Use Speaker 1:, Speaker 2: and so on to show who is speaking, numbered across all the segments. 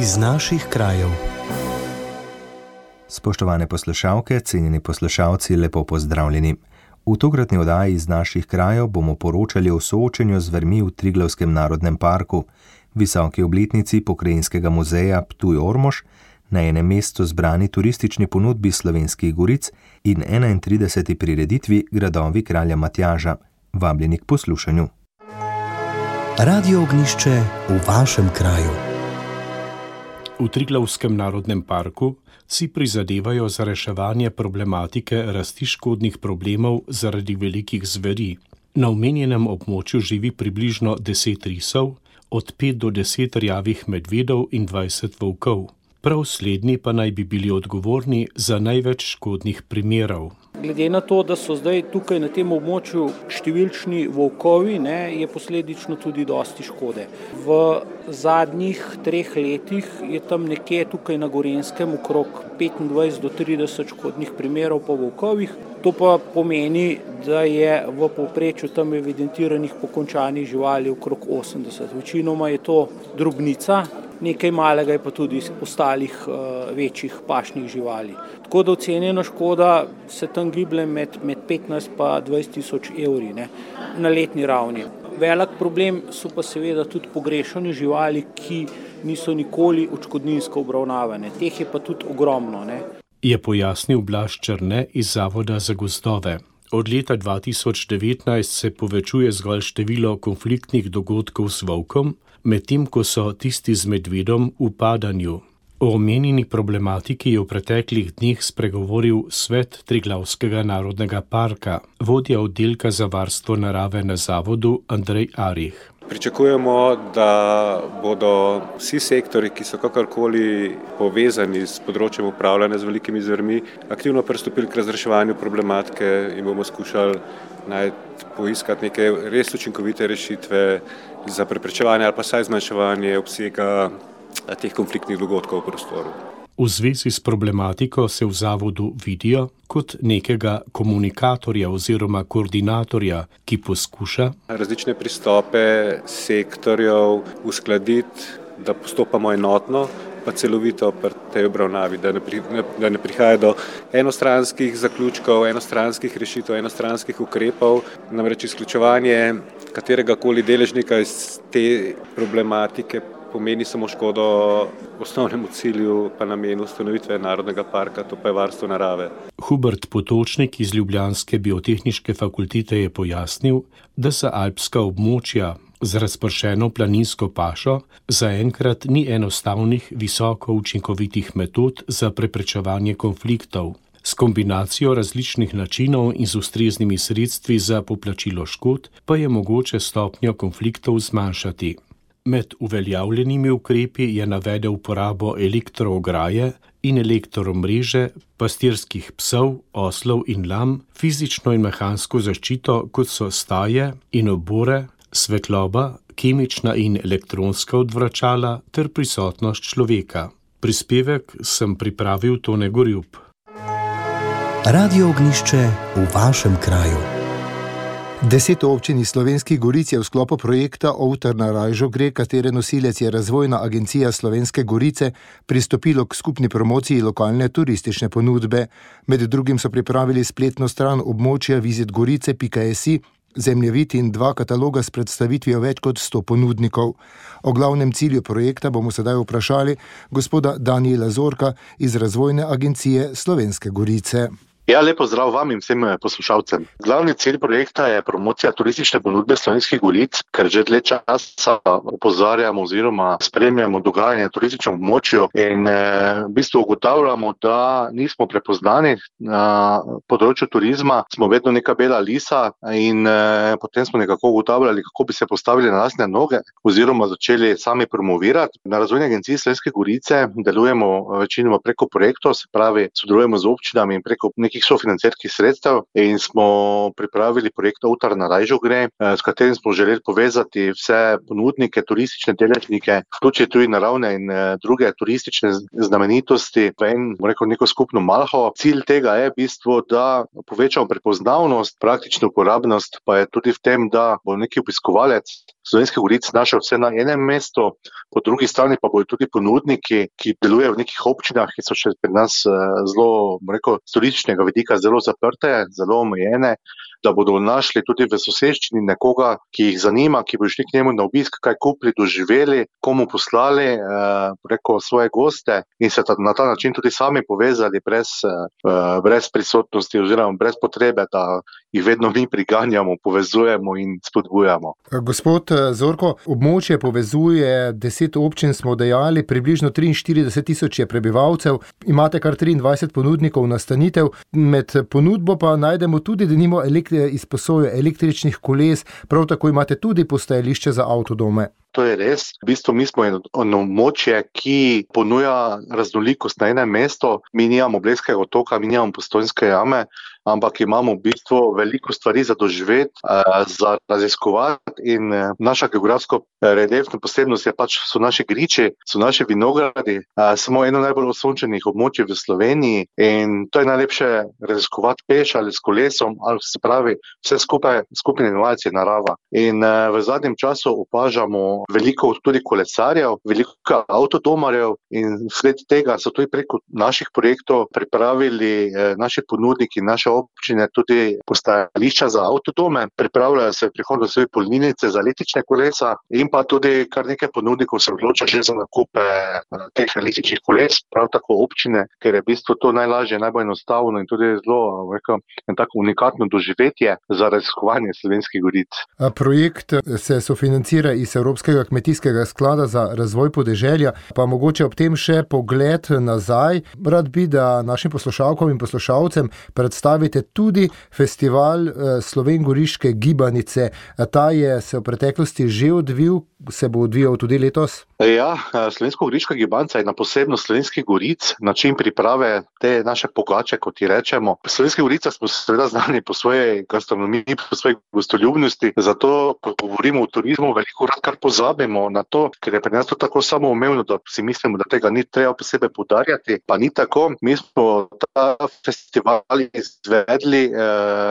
Speaker 1: iz naših krajev. Spoštovane poslušalke, cenjeni poslušalci, lepo pozdravljeni. V tokratni oddaji iz naših krajev bomo poročali o soočenju z vrmi v Triglavskem narodnem parku, visoki obletnici pokrajinskega muzeja Ptuj Ormož, na enem mestu zbrani turistični ponudbi slovenskih goric in 31. prireditvi Gradovi kralja Matjaža. Vabljeni k poslušanju.
Speaker 2: Radio ognišče v vašem kraju.
Speaker 3: V Triglavskem narodnem parku si prizadevajo za reševanje problematike rasti škodnih problemov zaradi velikih zveri. Na omenjenem območju živi približno 10 risov, od 5 do 10 rjavih medvedov in 20 volkov. Prav slednji pa naj bi bili odgovorni za največ škodnih primerov.
Speaker 4: Glede na to, da so zdaj tukaj na tem območju številčni volkovi, ne, je posledično tudi dosti škode. V zadnjih treh letih je tam nekje tukaj na Gorenskem okrog 25 do 30 škodnih primerov po volkovih. To pa pomeni, da je v povprečju tam evidentiranih pokončanih živali okrog 80. Večinoma je to drobnica, nekaj malega je pa tudi ostalih uh, večjih pašnih živali. Tako da ocenjena škoda se tam giblje med, med 15 in 20 tisoč evri ne, na letni ravni. Velik problem so pa seveda tudi pogrešane živali, ki niso nikoli očkodninsko obravnavane. Teh je pa tudi ogromno. Ne.
Speaker 3: Je pojasnil Blaž Črne iz Zavoda za gozdove. Od leta 2019 se povečuje zgolj število konfliktnih dogodkov s volkom, medtem ko so tisti z medvedom v padanju. O omenjeni problematiki je v preteklih dneh spregovoril svet Triglavskega narodnega parka, vodja oddelka za varstvo narave na zavodu Andrej Arih.
Speaker 5: Pričakujemo, da bodo vsi sektori, ki so kakorkoli povezani s področjem upravljanja z velikimi zvrmi, aktivno pristopili k razreševanju problematike in bomo skušali najti, poiskati neke res učinkovite rešitve za preprečevanje ali pa saj zmanjševanje obsega eh, teh konfliktnih dogodkov v prostoru.
Speaker 3: V zvezi s problematiko se v zavodu vidijo kot nekega komunikatorja oziroma koordinatorja, ki poskuša
Speaker 5: različne pristope sektorjev uskladiti, da postopamo enotno, pa celovito pri tej obravnavi, da ne, pri, ne, da ne prihaja do enostranskih zaključkov, enostranskih rešitev, enostranskih ukrepov. Namreč izključevanje katerega koli deležnika iz te problematike pomeni samo škodo osnovnemu cilju, pa namenu ustanovitve Narodnega parka, to pa je varstvo narave.
Speaker 3: Hubert Potočnik iz Ljubljanske biotehniške fakultete je pojasnil, da se alpska območja z razpršeno planinsko pašo zaenkrat ni enostavnih, visoko učinkovitih metod za preprečevanje konfliktov. S kombinacijo različnih načinov in z ustreznimi sredstvi za poplačilo škod pa je mogoče stopnjo konfliktov zmanjšati. Med uveljavljenimi ukrepi je navedel uporabo elektroograje in elektromreže, pastirskih psov, oslov in lam, fizično in mehansko zaščito, kot so staje in obore, svetloba, kemična in elektronska odvračala ter prisotnost človeka. Prispevek sem pripravil Tone Gorjub.
Speaker 2: Radio ognišče v vašem kraju.
Speaker 6: Deset občin iz slovenskih goric je v sklopu projekta Outer na Rajžo gre, katere nosilec je Razvojna agencija Slovenske gorice, pristopilo k skupni promociji lokalne turistične ponudbe. Med drugim so pripravili spletno stran območja vizitgorice.si, zemljevid in dva kataloga s predstavitvijo več kot 100 ponudnikov. O glavnem cilju projekta bomo sedaj vprašali gospoda Daniela Zorka iz Razvojne agencije Slovenske Gorice.
Speaker 7: Ja, lepo zdrav vam in vsem eh, poslušalcem. Glavni cilj projekta je promocija turistične ponudbe slovenskih golic, ker že dlje časa opozarjamo oziroma spremljamo dogajanje na turističnem območju in eh, v bistvu ugotavljamo, da nismo prepoznani na področju turizma, smo vedno neka bela lisa in eh, potem smo nekako ugotavljali, kako bi se postavili na lasne noge oziroma začeli sami promovirati. Na razvojni agenciji Slovenske gorice delujemo večinoma preko projektov, se pravi, sodelujemo z občinami in preko nekih velikih sofinancerskih sredstev in smo pripravili projekt Outar na Rajžo gre, s katerim smo želeli povezati vse ponudnike, turistične deležnike, vključiti tudi naravne in druge turistične znamenitosti v en, rekel, neko skupno malho. Cilj tega je v bistvu, da povečamo prepoznavnost, praktično uporabnost pa je tudi v tem, da bo neki obiskovalec Slovenske gorice našel vse na enem mestu, po drugi strani pa bodo tudi ponudniki, ki delujejo v nekih občinah, ki so še pri nas zelo, rekel, turističnega vidika zelo zaprte, zelo omejene da bodo našli tudi v soseščini nekoga, ki jih zanima, ki bo šli k njemu na obisk, kaj kupili, doživeli, komu poslali eh, preko svoje goste in se na ta način tudi sami povezali brez, eh, brez prisotnosti oziroma brez potrebe, da jih vedno mi priganjamo, povezujemo in spodbujamo.
Speaker 6: Gospod Zorko, območje povezuje deset občin, smo dejali, približno 43 tisoč je prebivalcev, imate kar 23 ponudnikov nastanitev, med ponudbo pa najdemo tudi, da nimo izposojo električnih koles, prav tako imate tudi postajališče za avtodome.
Speaker 7: To je res. V bistvu mi smo eno območje, ki ponuja raznolikost na enem mestu. Mi nimamo Bleskega otoka, mi nimamo postojnske jame, ampak imamo v bistvu veliko stvari za doživeti, za raziskovati. In naša geografska reliefna posebnost je pač so naše griče, so naše vinogradi. Smo eno najbolj osončenih območij v Sloveniji in to je najlepše raziskovati peš ali s kolesom, ali se pravi vse skupaj, skupne inovacije narava. In v zadnjem času opažamo veliko tudi kolesarjev, veliko avtodomarjev in sled tega so tudi preko naših projektov pripravili naši ponudniki, naše občine tudi postajališča za avtodome, pripravljajo se v prihodnosti polnilnice za električne kolesa in pa tudi kar nekaj ponudnikov se odloča že za nakupe teh električnih koles, prav tako občine, ker je v bistvu to najlažje, najbolj enostavno in tudi zelo, rekel, en tako unikatno doživetje za raziskovanje slovenskih goric.
Speaker 6: Projekt se sofinancira iz Evropskega kmetijskega sklada za razvoj podeželja, pa mogoče ob tem še pogled nazaj. Rad bi, da našim poslušalkam in poslušalcem predstavite tudi festival Slovengoriške gibanice. Ta je se v preteklosti že odvil, se bo odvijal tudi letos?
Speaker 7: Ja, Slovensko-goriška gibanica je ena posebnost Slovenskih goric, način priprave te naše pogače, kot ji rečemo. V Slovenskih goricah smo seveda znani po svoji gastronomiji, po svoji gostoljubnosti, zato ko govorimo o turizmu, veliko krat kar pozabimo na to, ker je pri nas to tako samoumevno, da si mislimo, da tega ni treba posebej poudarjati, pa ni tako. Mi smo ta festival izvedli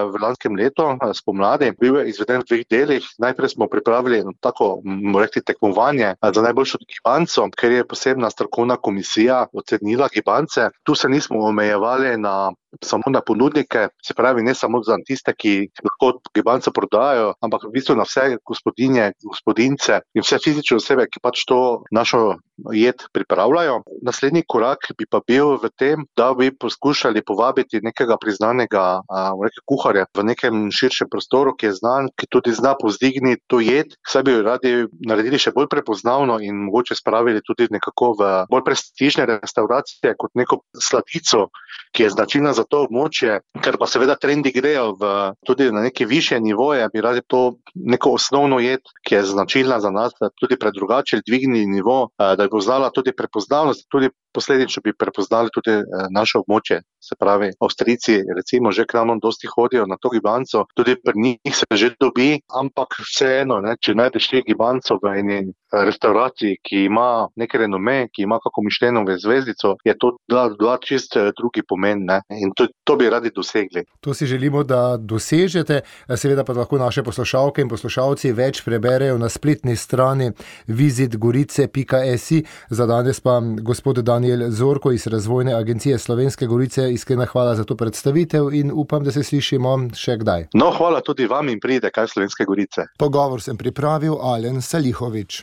Speaker 7: v lanskem letu, spomladi. Bil je izveden v dveh delih. Najprej smo pripravili eno tako, bomo rekli, tekmovanje za najboljšo gibanco, ker je posebna strokovna komisija ocenila gibance. Tu se nismo omejevali na samo na ponudnike, se pravi, ne samo za tiste, ki lahko gibanco prodajajo, ampak v bistvu na vse gospodinje, gospodinjce in vse fizične osebe, ki pač to našo jed pripravljajo. Naslednji korak bi pa bil v tem, da bi poskušali povabiti nekega priznanega rekel, kuharja v nekem širšem prostoru, ki je znan, ki tudi zna povzdigniti to jed, saj bi jo radi naredili še bolj prepoznavno in mogoče spravili tudi nekako v bolj prestižne restavracije kot neko sladico, ki je značilna za to območje, ker pa seveda trendi grejo v, tudi na neke višje nivoje, bi radi to neko osnovno jed, ki je značilna za nas, tudi predrugačili, dvignili nivo, da bi poznala tudi prepoznavnost, tudi posledično bi prepoznali tudi naše območje. Se pravi, Avstrijci recimo že k nam dosti hodijo na to gibanco, tudi pri njih se že dobi, ampak vseeno, ne, če najdeš te gibanco v eni restavraciji, ki ima neki renome, ki ima kako Mišlenovo zvezdico, je to dva, dva čisto drugi pomen, ne, in to, to bi radi dosegli.
Speaker 6: To si želimo, da dosežete, seveda pa lahko naše poslušalke in poslušalci več preberejo na spletni strani vizitgorice.si. Za danes pa gospod Daniel Zorko iz Razvojne agencije Slovenske Gorice, iskrena hvala za to predstavitev in upam, da se slišimo še kdaj.
Speaker 7: No, hvala tudi vam in pride kaj Slovenske Gorice.
Speaker 6: Pogovor sem pripravil Alen Salihovič.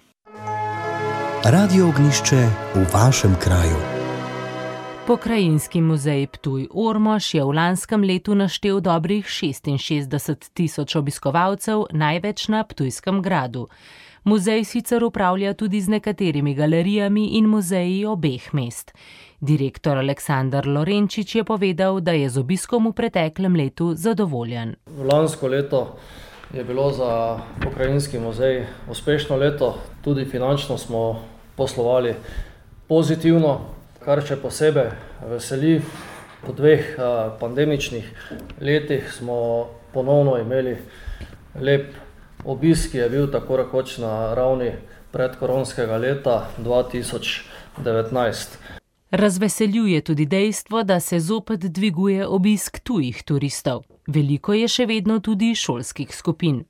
Speaker 2: Radio Ognišče v vašem kraju.
Speaker 8: Pokrajinski muzej Ptuj Ormož je v lanskem letu naštel dobrih 66 tisoč obiskovalcev, največ na Ptujskem gradu. Muzej sicer upravlja tudi z nekaterimi galerijami in muzeji obeh mest. Direktor Aleksander Lorenčič je povedal, da je z obiskom v preteklem letu zadovoljen.
Speaker 9: Lansko leto je bilo za pokrajinski muzej uspešno leto, tudi finančno smo poslovali pozitivno, kar še posebej veseli, Po dveh pandemičnih letih smo ponovno imeli lep obisk, je bil tako rekoč na ravni predkoronskega leta 2019.
Speaker 8: Razveseljuje tudi dejstvo, da se zopet dviguje obisk tujih turistov. Veliko je še vedno tudi šolskih skupin.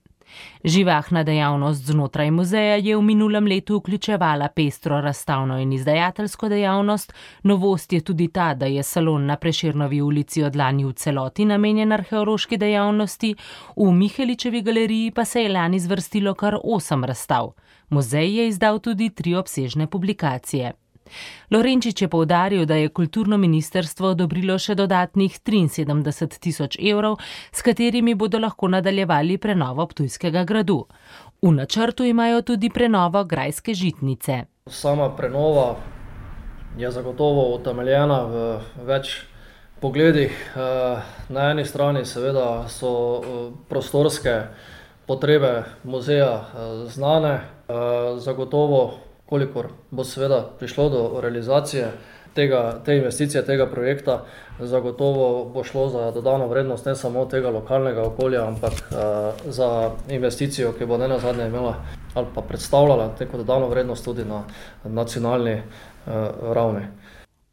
Speaker 8: Živahna dejavnost znotraj muzeja je v minulem letu vključevala pestro razstavno in izdajateljsko dejavnost. Novost je tudi ta, da je salon na Preširnovi ulici od lani v celoti namenjen arheološki dejavnosti, v Miheličevi galeriji pa se je lani zvrstilo kar osem razstav. Muzej je izdal tudi tri obsežne publikacije. Lorenčič je povdaril, da je kulturno ministerstvo odobrilo še dodatnih 73 tisoč evrov, s katerimi bodo lahko nadaljevali prenovo Ptujskega gradu. V načrtu imajo tudi prenovo grajske žitnice.
Speaker 9: Sama prenova je zagotovo utemeljena v več pogledih. Na eni strani seveda so prostorske potrebe muzeja znane, zagotovo kolikor bo seveda prišlo do realizacije tega, te investicije, tega projekta, zagotovo bo šlo za dodano vrednost ne samo tega lokalnega okolja, ampak za investicijo, ki bo nenazadnje imela ali pa predstavljala neko dodano vrednost tudi na nacionalni ravni.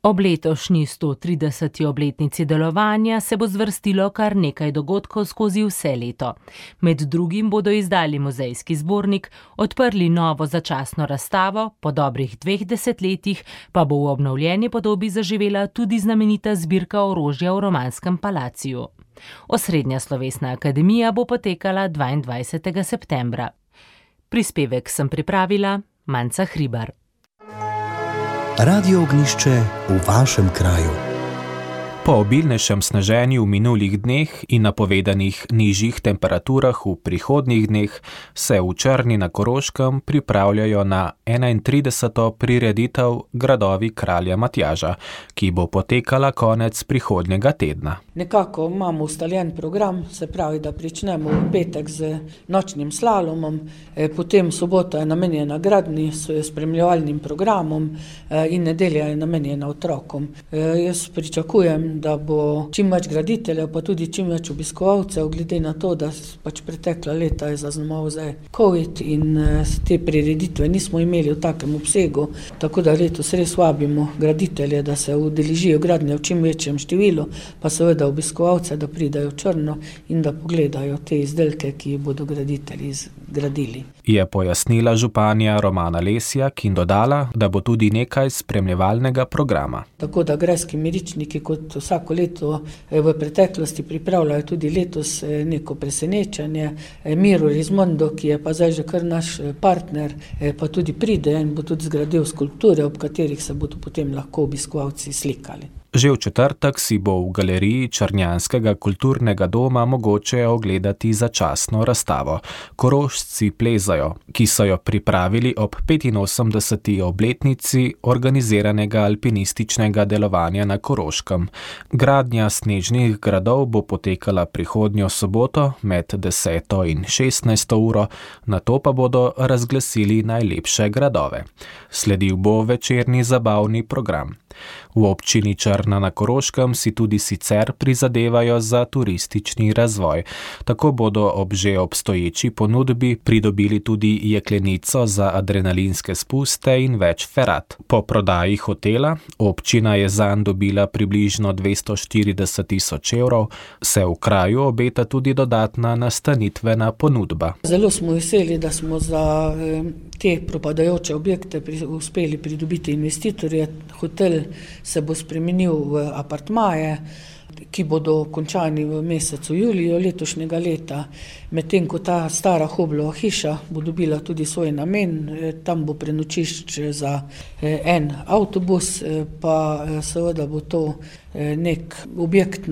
Speaker 8: Ob letošnji sto trideseti obletnici delovanja se bo zvrstilo kar nekaj dogodkov skozi vse leto. Med drugim bodo izdali muzejski zbornik, odprli novo začasno razstavo, po dobrih dveh desetletjih pa bo v obnovljeni podobi zaživela tudi znamenita zbirka orožja v romanskem palaciju. Osrednja slovesna akademija bo potekala dvaindvajsetega septembra. Prispevek sem pripravila Manca Hribar.
Speaker 2: Radio Ognišče v vašem kraju.
Speaker 1: Po obilnejšem sneženju v minulih dneh in napovedanih nižjih temperaturah v prihodnjih dneh se v Črni na Koroškem pripravljajo na 31. prireditev Gradovi kralja Matjaža, ki bo potekala konec prihodnjega tedna.
Speaker 10: Nekako imamo ustaljen program, se pravi, da pričnemo v petek z nočnim slalomom, potem sobota je namenjena gradnji s spremljevalnim programom in nedelja je namenjena otrokom. Jaz pričakujem, da bo čim več graditeljev pa tudi čim več obiskovalcev, glede na to, da pač pretekla leta je zaznamoval zdaj covid in te prireditve nismo imeli v takem obsegu, tako da letos res vabimo graditelje, da se udeležijo gradnje v čim večjem številu, pa seveda obiskovalce, da pridejo v Črno in da pogledajo te izdelke, ki jih bodo graditelji zgradili.
Speaker 1: Je pojasnila županja Romana Lesjak in dodala, da bo tudi nekaj spremljevalnega programa.
Speaker 10: Tako da grajski Miričniki kot vsako leto v preteklosti pripravljajo tudi letos neko presenečenje. Miro Rismondo, ki je pa zdaj že kar naš partner, pa tudi pride in bo tudi zgradil skulpture, ob katerih se bodo potem lahko obiskovalci slikali.
Speaker 1: Že v četrtek si bo v galeriji črnjanskega kulturnega doma mogoče ogledati začasno razstavo Korošci plezajo, ki so jo pripravili ob petinosemdeseti obletnici organiziranega alpinističnega delovanja na Koroškem. Gradnja snežnih gradov bo potekala prihodnjo soboto med deseto in šestnajsto uro, nato pa bodo razglasili najlepše gradove. Sledil bo večerni zabavni program. V občini Črna na Koroškem si tudi sicer prizadevajo za turistični razvoj. Tako bodo ob že obstoječi ponudbi pridobili tudi jeklenico za adrenalinske spuste in več ferat. Po prodaji hotela, občina je zanj dobila približno dvesto štirideset tisoč evrov, se v kraju obeta tudi dodatna nastanitvena ponudba.
Speaker 10: Zelo smo veseli, da smo za te propadajoče objekte uspeli pridobiti investitorje, hotel se bo spremenil v apartmaje, ki bodo končani v mesecu juliju letošnjega leta, medtem ko ta stara Hoblova hiša bo dobila tudi svoj namen, tam bo prenočišče za en avtobus, pa seveda bo to neki objekt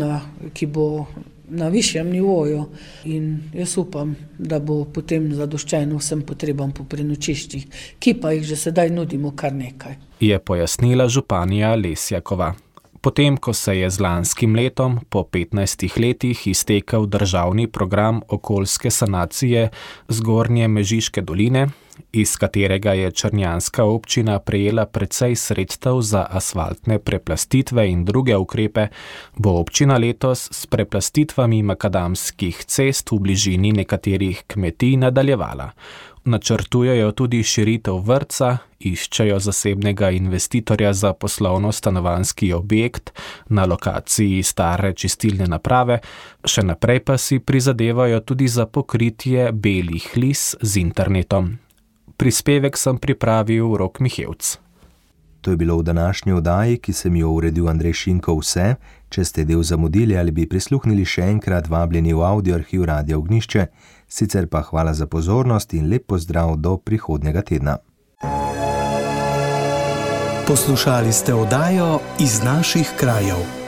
Speaker 10: ki bo na višjem nivoju, in jaz upam, da bo potem zadoščeno vsem potrebam po prenočiščih, ki pa jih že sedaj nudimo kar nekaj.
Speaker 1: Je pojasnila županja Lesjakova. Potem, ko se je z lanskim letom, po 15 letih, iztekel državni program okoljske sanacije Zgornje Mežiške doline, iz katerega je Črnjanska občina prejela precej sredstev za asfaltne preplastitve in druge ukrepe, bo občina letos s preplastitvami makadamskih cest v bližini nekaterih kmetij nadaljevala. Načrtujejo tudi širitev vrca, iščejo zasebnega investitorja za poslovno-stanovanski objekt na lokaciji stare čistilne naprave, še naprej pa si prizadevajo tudi za pokritje belih lis z internetom. Prispevek sem pripravil Rok Mihevc.
Speaker 11: To je bilo v današnji oddaji, ki sem jo uredil Andrej Šinko vse. Če ste del zamudili ali bi prisluhnili še enkrat, vabljeni v audio arhiv Radio Ognišče, sicer pa hvala za pozornost in lep pozdrav do prihodnega tedna.
Speaker 12: Poslušali ste oddajo iz naših krajev.